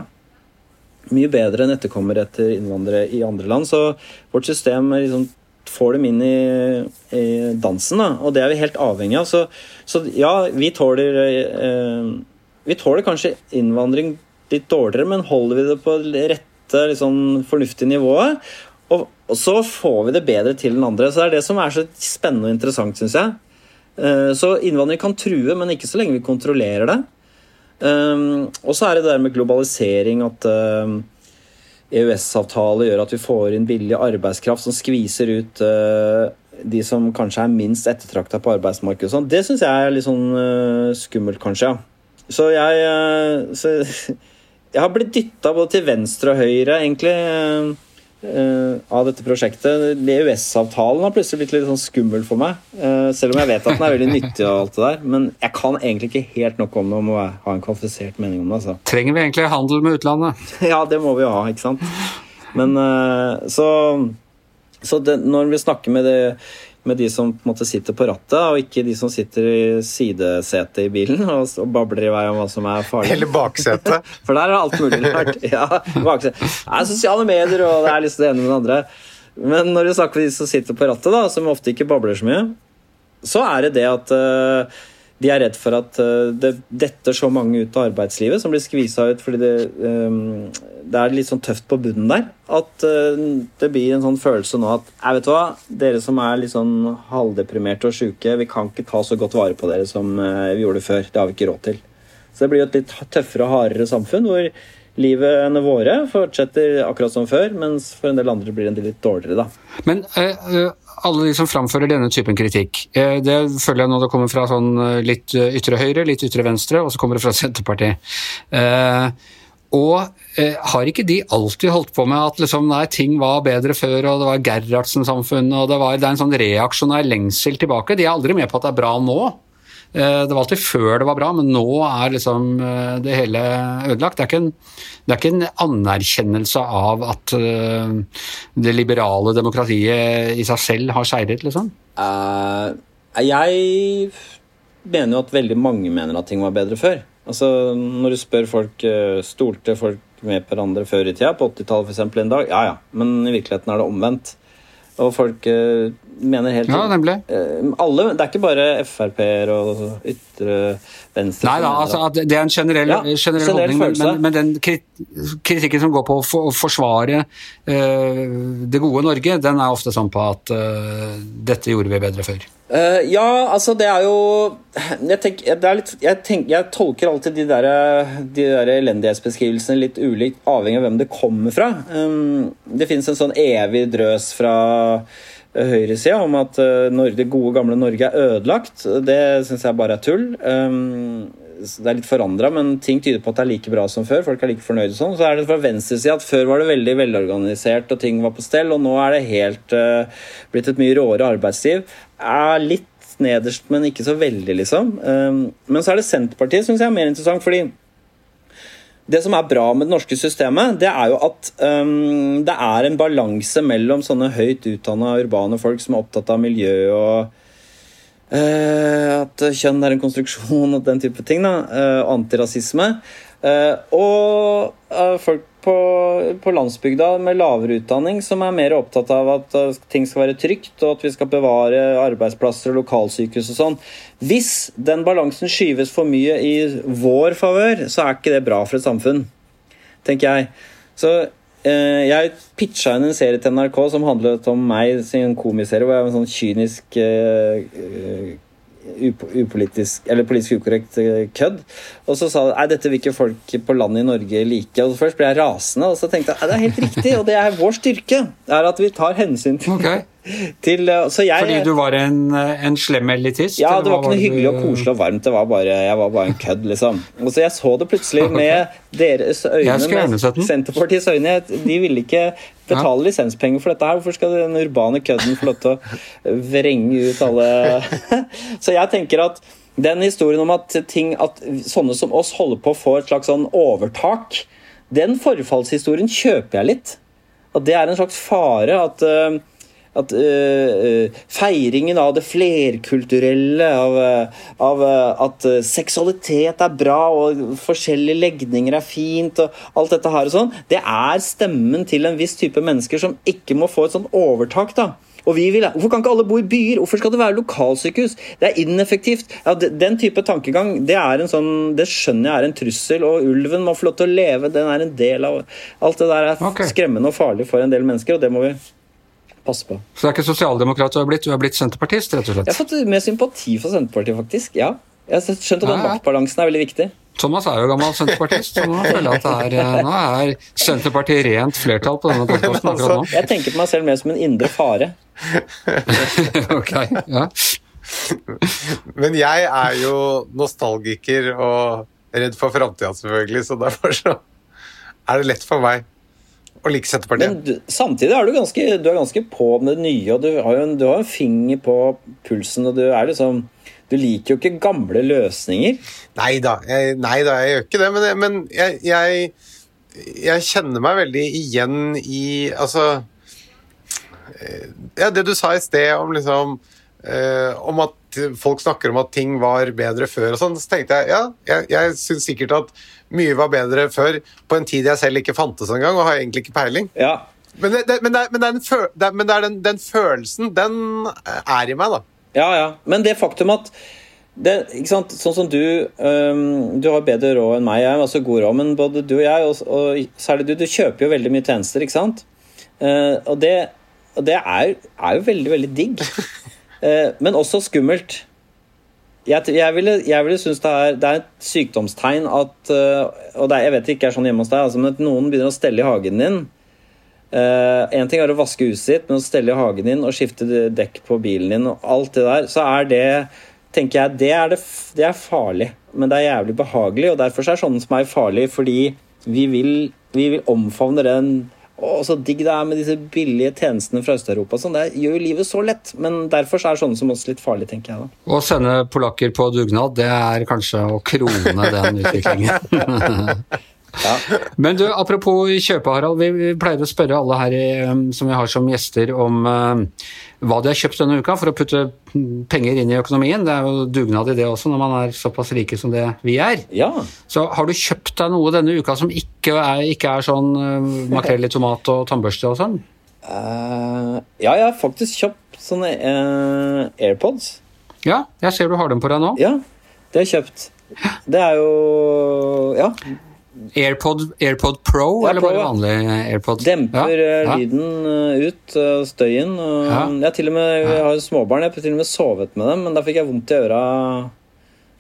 C: Mye bedre enn etterkommere etter innvandrere i andre land. Så vårt system liksom får dem inn i, i dansen, da, og det er vi helt avhengig av. Så, så ja, vi tåler eh, Vi tåler kanskje innvandring litt dårligere, men holder vi det på rette, liksom, sånn fornuftige nivået, og, og så får vi det bedre til den andre. Så det er det som er så spennende og interessant, syns jeg. Eh, så innvandring kan true, men ikke så lenge vi kontrollerer det. Um, og så er det det der med globalisering, at um, EØS-avtale gjør at vi får inn billig arbeidskraft som skviser ut uh, de som kanskje er minst ettertrakta på arbeidsmarkedet. sånn. Det syns jeg er litt sånn uh, skummelt, kanskje. Så jeg så, Jeg har blitt dytta både til venstre og høyre, egentlig, av dette prosjektet. EØS-avtalen har plutselig blitt litt sånn skummel for meg. uh, selv om jeg vet at den er veldig nyttig, og alt det der. Men jeg kan egentlig ikke helt nok om det om å ha en kvalifisert mening om det. altså.
A: Trenger vi egentlig handel med utlandet?
C: Ja, det må vi jo ha, ikke sant? Men eh, så, så det, når vi snakker med, det, med de som på en måte sitter på rattet, og ikke de som sitter i sidesetet i bilen og, og babler i vei om hva som er farlig
B: Eller baksetet.
C: For der er alt mulig rart. Ja, bakse- det er sosiale medier, og det er liksom det ene med det andre. Men når du snakker med de som sitter på rattet, da, som ofte ikke babler så mye, så er det det at eh, de er redd for at eh, det detter så mange ut av arbeidslivet, som blir skvisa ut fordi det, eh, det er litt sånn tøft på bunnen der. At eh, det blir en sånn følelse nå at jeg vet hva, dere som er litt sånn halvdeprimerte og sjuke, vi kan ikke ta så godt vare på dere som eh, vi gjorde før. Det har vi ikke råd til. Så det blir jo et litt tøffere og hardere samfunn, hvor livene våre fortsetter akkurat som før, mens for en del andre blir det litt dårligere, da.
A: Men eh, alle de som framfører denne typen kritikk, eh, det føler jeg nå det kommer fra sånn eh, litt eh, ytre høyre, litt ytre venstre, og så kommer det fra Senterpartiet. Og har ikke de alltid holdt på med at liksom, nei, ting var bedre før, og det var Gerhardsen-samfunnet, og det, var, det er en sånn reaksjonær lengsel tilbake? De er aldri med på at det er bra nå. Eh, det var alltid før det var bra, men nå er liksom eh, det hele ødelagt. Det er ikke en, er ikke en anerkjennelse av at uh, det liberale demokratiet i seg selv har seiret, liksom?
C: Uh, jeg mener jo at veldig mange mener at ting var bedre før. Altså, Når du spør folk Stolte folk med hverandre før i tida, på 80-tallet f.eks. en dag? Ja ja, men i virkeligheten er det omvendt. Og folk mener helt
A: Ja, nemlig.
C: Uh, alle, Det er ikke bare Frp-er og ytre venstre
A: Nei da, altså, det er en generell,
C: ja,
A: generell, holdning, men, men, den kritikken som går på å for, forsvare det gode Norge, den er ofte sånn på at dette gjorde vi bedre før.
C: Uh, ja, altså det er jo Jeg, tenk, er litt, jeg, tenk, jeg tolker alltid de der, de der elendighetsbeskrivelsene litt ulikt, avhengig av hvem det kommer fra. Um, det finnes en sånn evig drøs fra høyresida om at uh, det gode, gamle Norge er ødelagt. Det syns jeg bare er tull. Um, det er litt forandra, men ting tyder på at det er like bra som før. Folk er like fornøyde sånn. Så er det fra venstresida at før var det veldig velorganisert og ting var på stell, og nå er det helt uh, blitt et mye råere arbeidsliv. Er litt nederst, men ikke så veldig, liksom. Um, men så er det Senterpartiet, syns jeg er mer interessant, fordi det som er bra med det norske systemet, det er jo at um, det er en balanse mellom sånne høyt utdanna urbane folk som er opptatt av miljø og Uh, at kjønn er en konstruksjon og den type ting. da, uh, Antirasisme. Uh, og folk på, på, landsbygda med lavere utdanning som er mer opptatt av at ting skal være trygt, og at vi skal bevare arbeidsplasser og lokalsykehus og sånn. Hvis den balansen skyves for mye i vår favør, så er ikke det bra for et samfunn, tenker jeg. Så Eh, jeg pitcha inn en serie til NRK som handlet om meg, sin komiserie hvor jeg var en sånn kynisk uh, upolitisk, eller politisk ukorrekt kødd. Og så sa de nei, dette vil ikke folk på landet i Norge like. Og først ble jeg rasende, og så tenkte jeg det er helt riktig, og det er vår styrke. Det er at vi tar hensyn til
A: okay.
C: Til,
A: jeg, Fordi du var en, en slem elitist?
C: Ja, det var ikke noe hyggelig og koselig og varmt. Det var bare, jeg var bare en kødd, liksom. Og så Jeg så det plutselig med deres øyne, med Senterpartiets øyne. De ville ikke betale lisenspenger for dette her. Hvorfor skal den urbane kødden få lov til å vrenge ut alle Så jeg tenker at den historien om at, ting, at sånne som oss holder på å få et slags sånn overtak, den forfallshistorien kjøper jeg litt. Og det er en slags fare at uh, at uh, feiringen av det flerkulturelle, av, av uh, at seksualitet er bra og forskjellige legninger er fint og alt dette her og sånn, det er stemmen til en viss type mennesker som ikke må få et sånn overtak. da. Og vi vil, Hvorfor kan ikke alle bo i byer? Hvorfor skal det være lokalsykehus? Det er ineffektivt. Ja, den type tankegang det, er en sånn, det skjønner jeg er en trussel, og ulven må få lov til å leve. Den er en del av Alt det der er okay. skremmende og farlig for en del mennesker, og det må vi passe på.
A: Så det er ikke sosialdemokrat du har blitt, du har blitt senterpartist, rett og slett?
C: Jeg har fått mer sympati for Senterpartiet, faktisk. ja. Jeg har skjønt at den maktbalansen er veldig viktig.
A: Thomas er jo gammel senterpartist, så nå føler jeg at det er, nå er Senterpartiet rent flertall på denne podkasten akkurat nå.
C: Jeg tenker på meg selv mer som en indre fare.
A: ok, ja.
B: Men jeg er jo nostalgiker og redd for framtida, selvfølgelig, så derfor så er det lett for meg å like Senterpartiet.
C: Men du, samtidig er du ganske, du er ganske på med det nye, og du har en, du har en finger på pulsen, og du er liksom du liker jo ikke gamle løsninger.
B: Nei da, jeg, jeg gjør ikke det. Men, men jeg, jeg, jeg, kjenner meg veldig igjen i Altså eh, Ja, det du sa i sted om liksom eh, Om at folk snakker om at ting var bedre før og sånn, så tenkte jeg ja, jeg, jeg syns sikkert at mye var bedre før, på en tid jeg selv ikke fantes engang, og har egentlig ikke peiling.
C: Ja.
B: Men, det, det, men, det det men den, den, følelsen, den er i meg, da.
C: Ja, ja. Men det faktum at det, Sånn som du um, Du har bedre råd enn meg, jeg har også god råd, men både du og jeg, og, og særlig du, du kjøper jo veldig mye tjenester, ikke sant? Uh, og det, og det er, er, jo veldig, veldig digg. Uh, men også skummelt. Jeg, jeg, ville, jeg ville synes det er, det er, et sykdomstegn at uh, Og er, jeg vet det ikke er sånn hjemme hos deg, altså, men at noen begynner å stelle i hagen din. Én uh, ting er å vaske huset sitt, men å stelle i hagen din og skifte dekk på bilen din og alt det der, så er det tenker jeg, det er, det, det er farlig. Men det er jævlig behagelig, og derfor er sånne som meg farlig, fordi vi vil, vi vil omfavne den Å, så digg det er med disse billige tjenestene fra Øst-Europa. Sånn. Det gjør jo livet så lett. Men derfor så er sånne som oss litt farlige, tenker jeg da.
A: Å sende polakker på dugnad, det er kanskje å krone den utviklingen.
C: Ja.
A: Men du, apropos kjøpe, Harald. Vi, pleier å spørre alle her um, som vi har som gjester, om uh, hva de har kjøpt denne uka for å putte penger inn i økonomien. Det er jo dugnad i det også, når man er såpass rike som det vi er.
C: ja.
A: Så har du kjøpt deg noe denne uka som ikke er, ikke er sånn uh, makrell i tomat og tannbørste og sånn?
C: Uh, ja, jeg har faktisk kjøpt sånne uh, AirPods.
A: Ja, jeg ser du har dem på deg nå.
C: Ja, det har jeg kjøpt. Det er jo Ja.
A: AirPod, AirPod Pro,
C: Ja,
A: eller bare vanlig AirPod?
C: Demper
A: ja.
C: eh, lyden eh, ut, eh, støyen.
A: Ja.
C: Jeg, til og med, jeg har småbarn, jeg har til og med sovet med dem, men da fikk jeg vondt i øra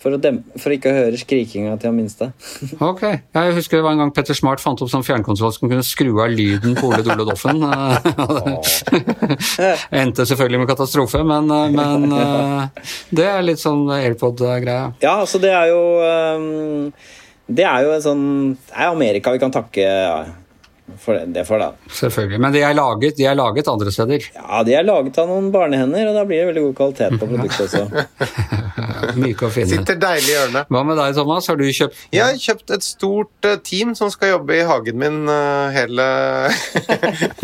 C: for dempe, for å høre skrikinga til han minste.
A: Ok. Jeg husker det var en gang Petter Smart fant opp sånn fjernkontroll som kunne skru av lyden på Ole Dole Doffen. Endte selvfølgelig med katastrofe, men, men det er litt sånn AirPod-greia.
C: Ja, altså det er jo ehm, Det er jo en sånn Det er Amerika vi kan takke ja, for det, det for, da.
A: Selvfølgelig. Men de er laget, de er laget andre steder.
C: Ja, de er laget av noen barnehender, og da blir det veldig god kvalitet på produktet også.
A: Myke og fine.
B: Sitter deilig i hjørnet.
A: Hva med deg, Thomas? Har du kjøpt
B: Jeg har kjøpt et stort eh, team som skal jobbe i hagen min uh, hele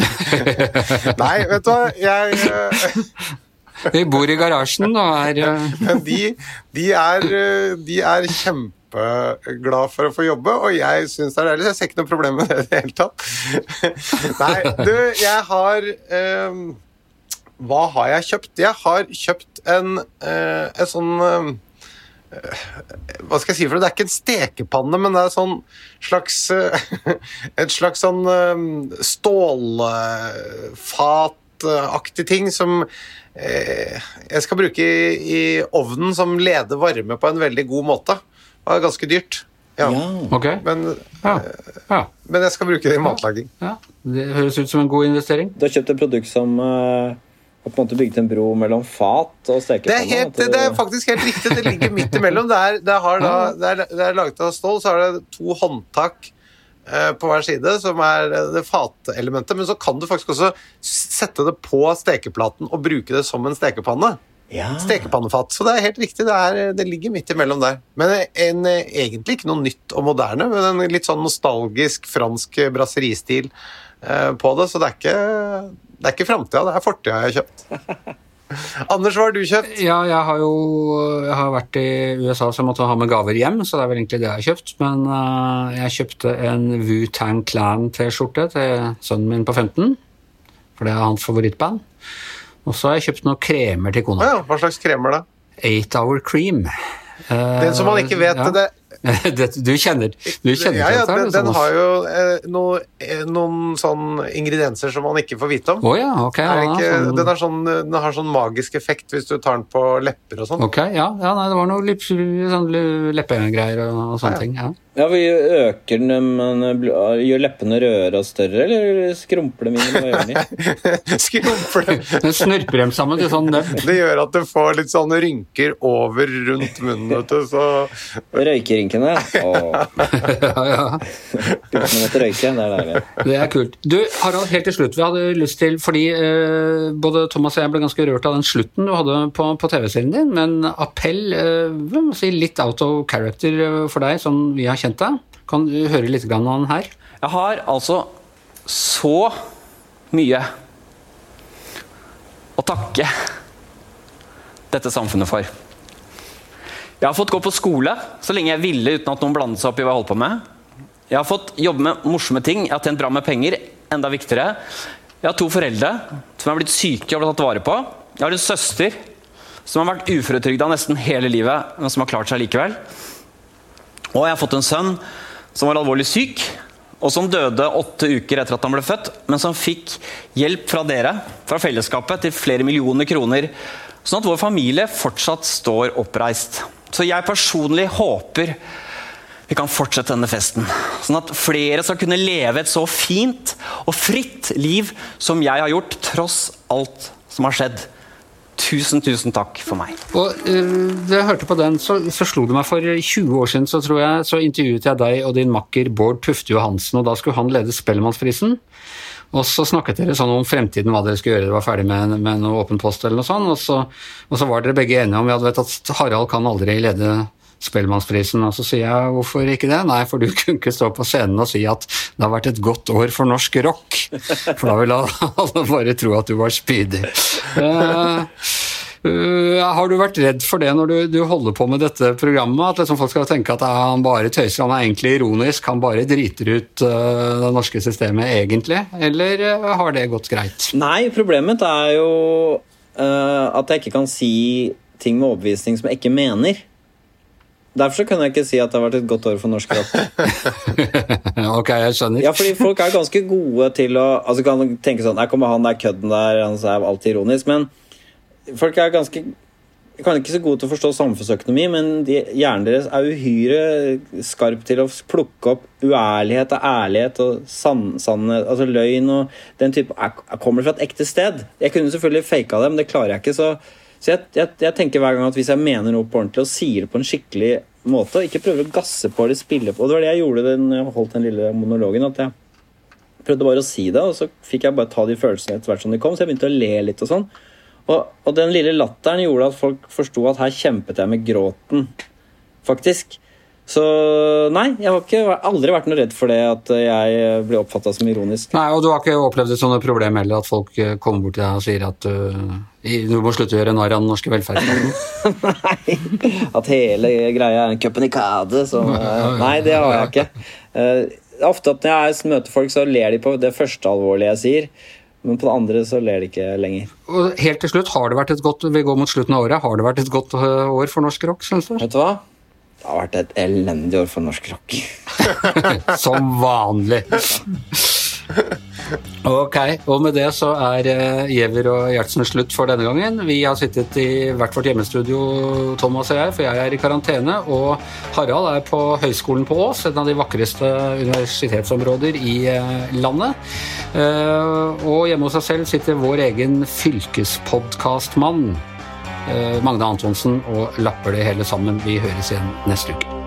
B: Nei, vet du hva. Jeg uh...
A: Vi bor i garasjen og er uh...
B: Men de, de, er, de er kjempeglad for å få jobbe, og jeg syns det er deilig. Jeg ser ikke noe problem med det i det hele tatt. Nei, du, jeg har um, Hva har jeg kjøpt? Jeg har kjøpt en, uh, en sånn eh, hva skal jeg si for det? Det er ikke en stekepanne, men det er sånn slags eh, Et slags sånn stålfat stålfataktig ting som eh, jeg skal bruke i ovnen som leder varme på en veldig god måte. Det er ganske dyrt. Ja.
C: Ja.
A: Ok.
B: Men,
A: Ja. ja.
B: men jeg skal bruke det i matlaging.
A: ja. Det høres ut som en god investering.
C: Du har kjøpt et produkt som uh på en måte bygget en bro mellom fat og
B: Det
C: stekepanne.
B: er, helt,
C: du-
B: det er faktisk helt riktig. Det ligger midt imellom. Det er, det har da, det er, det er laget av stål, så har det to håndtak eh, på hver side, som er eh, det fatelementet. Men så kan du faktisk også sette det på stekeplaten og bruke det som en stekepanne.
C: Ja.
B: Stekepannefat. Så det er helt riktig. Det, er, det ligger midt imellom der. Men en, egentlig ikke noe nytt og moderne, men en litt sånn nostalgisk fransk brasseristil eh, på det. Så det er ikke, det er ikke framtida, det er fortida jeg har kjøpt. Anders, hva har du kjøpt?
A: Ja, jeg har jo jeg har vært i USA så jeg måtte ha med gaver hjem, så det er vel egentlig det jeg har kjøpt. Men uh, jeg kjøpte en Wu-Tang Clan-T-skjorte til sønnen min på 15, for det er hans favorittband. Og så har jeg kjøpt noen kremer til kona.
B: ja, hva slags kremer, da?
A: Eight Hour Cream. Eh,
B: Den som man ikke vet
A: ja.
B: det,
A: du kjenner, du kjenner
B: ja, ja, den, den har jo eh, noe, eh, noen sånn ingredienser som man ikke får vite om.
A: Å ja, ok.
B: Er
A: ja,
B: ikke,
A: sånn-
B: den, sånn, den har sånn magisk effekt hvis du tar den på lepper og sånn.
A: Ok, ja, ja nei, det var noe lipp, sånn leppegreier og, og sånne ting. Ja.
C: Ja, vi øker den, men gjør leppene rødere og større, eller skrumper dem inn? eller Hva gjør de?
B: Skrumper dem.
A: Den snurper dem sammen til sånn nebb.
B: Det gjør at du får litt sånne rynker over rundt munnen, vet du, så
C: Røykerynkene. Åh,
A: ja, ja.
C: uten å måtte røyke. Det er deilig.
A: Det er kult. Du, Harald, helt til slutt. Vi hadde lyst til, fordi eh, både Thomas og jeg ble ganske rørt av den slutten du hadde på, på TV-serien din, men appell, eh, si litt out of character eh, for deg, som vi har kjent deg. Kan du høre litt om han her?
D: Jeg har altså så mye å takke dette samfunnet for. Jeg har fått gå på skole så lenge jeg ville uten at noen blandet seg opp i hva jeg holdt på med. Jeg har fått jobbe med morsomme ting, jeg har tjent bra med penger. Enda viktigere. Jeg har to foreldre som er blitt syke og blitt tatt vare på. Jeg har en søster som har vært uføretrygda nesten hele livet, men som har klart seg likevel. Og jeg har fått en sønn som var alvorlig syk, og som døde åtte uker etter at han ble født, men som fikk hjelp fra dere, fra fellesskapet, til flere millioner kroner, sånn at vår familie fortsatt står oppreist. Så jeg personlig håper vi kan fortsette denne festen, sånn at flere skal kunne leve et så fint og fritt liv som jeg har gjort, tross alt som har skjedd. Tusen, tusen takk for meg.
A: Og uh, Da jeg hørte på den, så, så, slo det meg for 20 år siden så tror jeg, så intervjuet jeg deg og din makker Bård Tufte Johansen, og da skulle han lede Spellemannsprisen. Og så snakket dere sånn om fremtiden, hva dere skulle gjøre, dere var ferdig med, med noe åpen post eller noe sånt, og så, og så var dere begge enige om ja, vet at Harald kan aldri lede Spellemannsprisen. Og så sier jeg hvorfor ikke det? Nei, for du kunne ikke stå på scenen og si at det har vært et godt år for norsk rock. For da ville alle bare tro at du var spydig. Uh, har du vært redd for det når du, du holder på med dette programmet? At liksom folk skal tenke at han bare tøyser, han er egentlig ironisk, han bare driter ut uh, det norske systemet egentlig? Eller har det gått greit?
C: Nei, problemet er jo at jeg ikke kan si ting med overbevisning som jeg ikke mener. Derfor kan jeg ikke si at det har vært et godt år for norsk rock.
A: ok, jeg skjønner.
C: Ja, fordi folk er ganske gode til å altså kan tenke sånn Her kommer han der kødden der, han er alltid ironisk. Men folk er ganske kan ikke så gode til å forstå samfunnsøkonomi, men de, hjernen deres er uhyre skarp til å plukke opp uærlighet og ærlighet og sann, sannhet, altså løgn og den type Jeg kommer fra et ekte sted. Jeg kunne selvfølgelig faka det, men det klarer jeg ikke. så så jeg, jeg, jeg, tenker hver gang at hvis jeg mener noe på ordentlig og sier det på en skikkelig måte, ikke prøver å gasse på eller spille på Og det var det jeg gjorde da jeg holdt den lille monologen. at jeg prøvde bare å si det, og så fikk jeg bare ta de følelsene etter hvert som de kom. Så jeg begynte å le litt og sånn. Og, og den lille latteren gjorde at folk forsto at her kjempet jeg med gråten, faktisk. Så nei, jeg har ikke, aldri vært noe redd for det at jeg blir oppfatta som ironisk.
A: Nei, Og du har ikke opplevd et sånt problem heller, at folk eh, kommer bort til deg og sier at uh, du må slutte å gjøre narr av den norske velferdsstaten?
C: nei, at hele greia er en cupenicade som uh, nei, det har jeg ikke. Uh, ofte at når jeg møter folk, så ler de på det første alvorlige jeg sier. Men på det andre så ler de ikke lenger.
A: Og helt til slutt, har det vært et godt, Vi går mot slutten av året. Har det vært et godt år for norsk rock, Synes
C: du? Vet du hva? Det har vært et elendig år for norsk rock.
A: Som vanlig. Ok, og med det så er uh, Giæver og Gjertsen slutt for denne gangen. Vi har sittet i hvert vårt hjemmestudio, Thomas og jeg, for jeg er i karantene. Og Harald er på Høgskolen på Ås, et av de vakreste universitetsområder i uh, landet. Uh, og hjemme hos seg selv sitter vår egen fylkespodkastmann. Eh, Magne Antonsen og lapper det hele sammen. Vi høres igjen neste uke.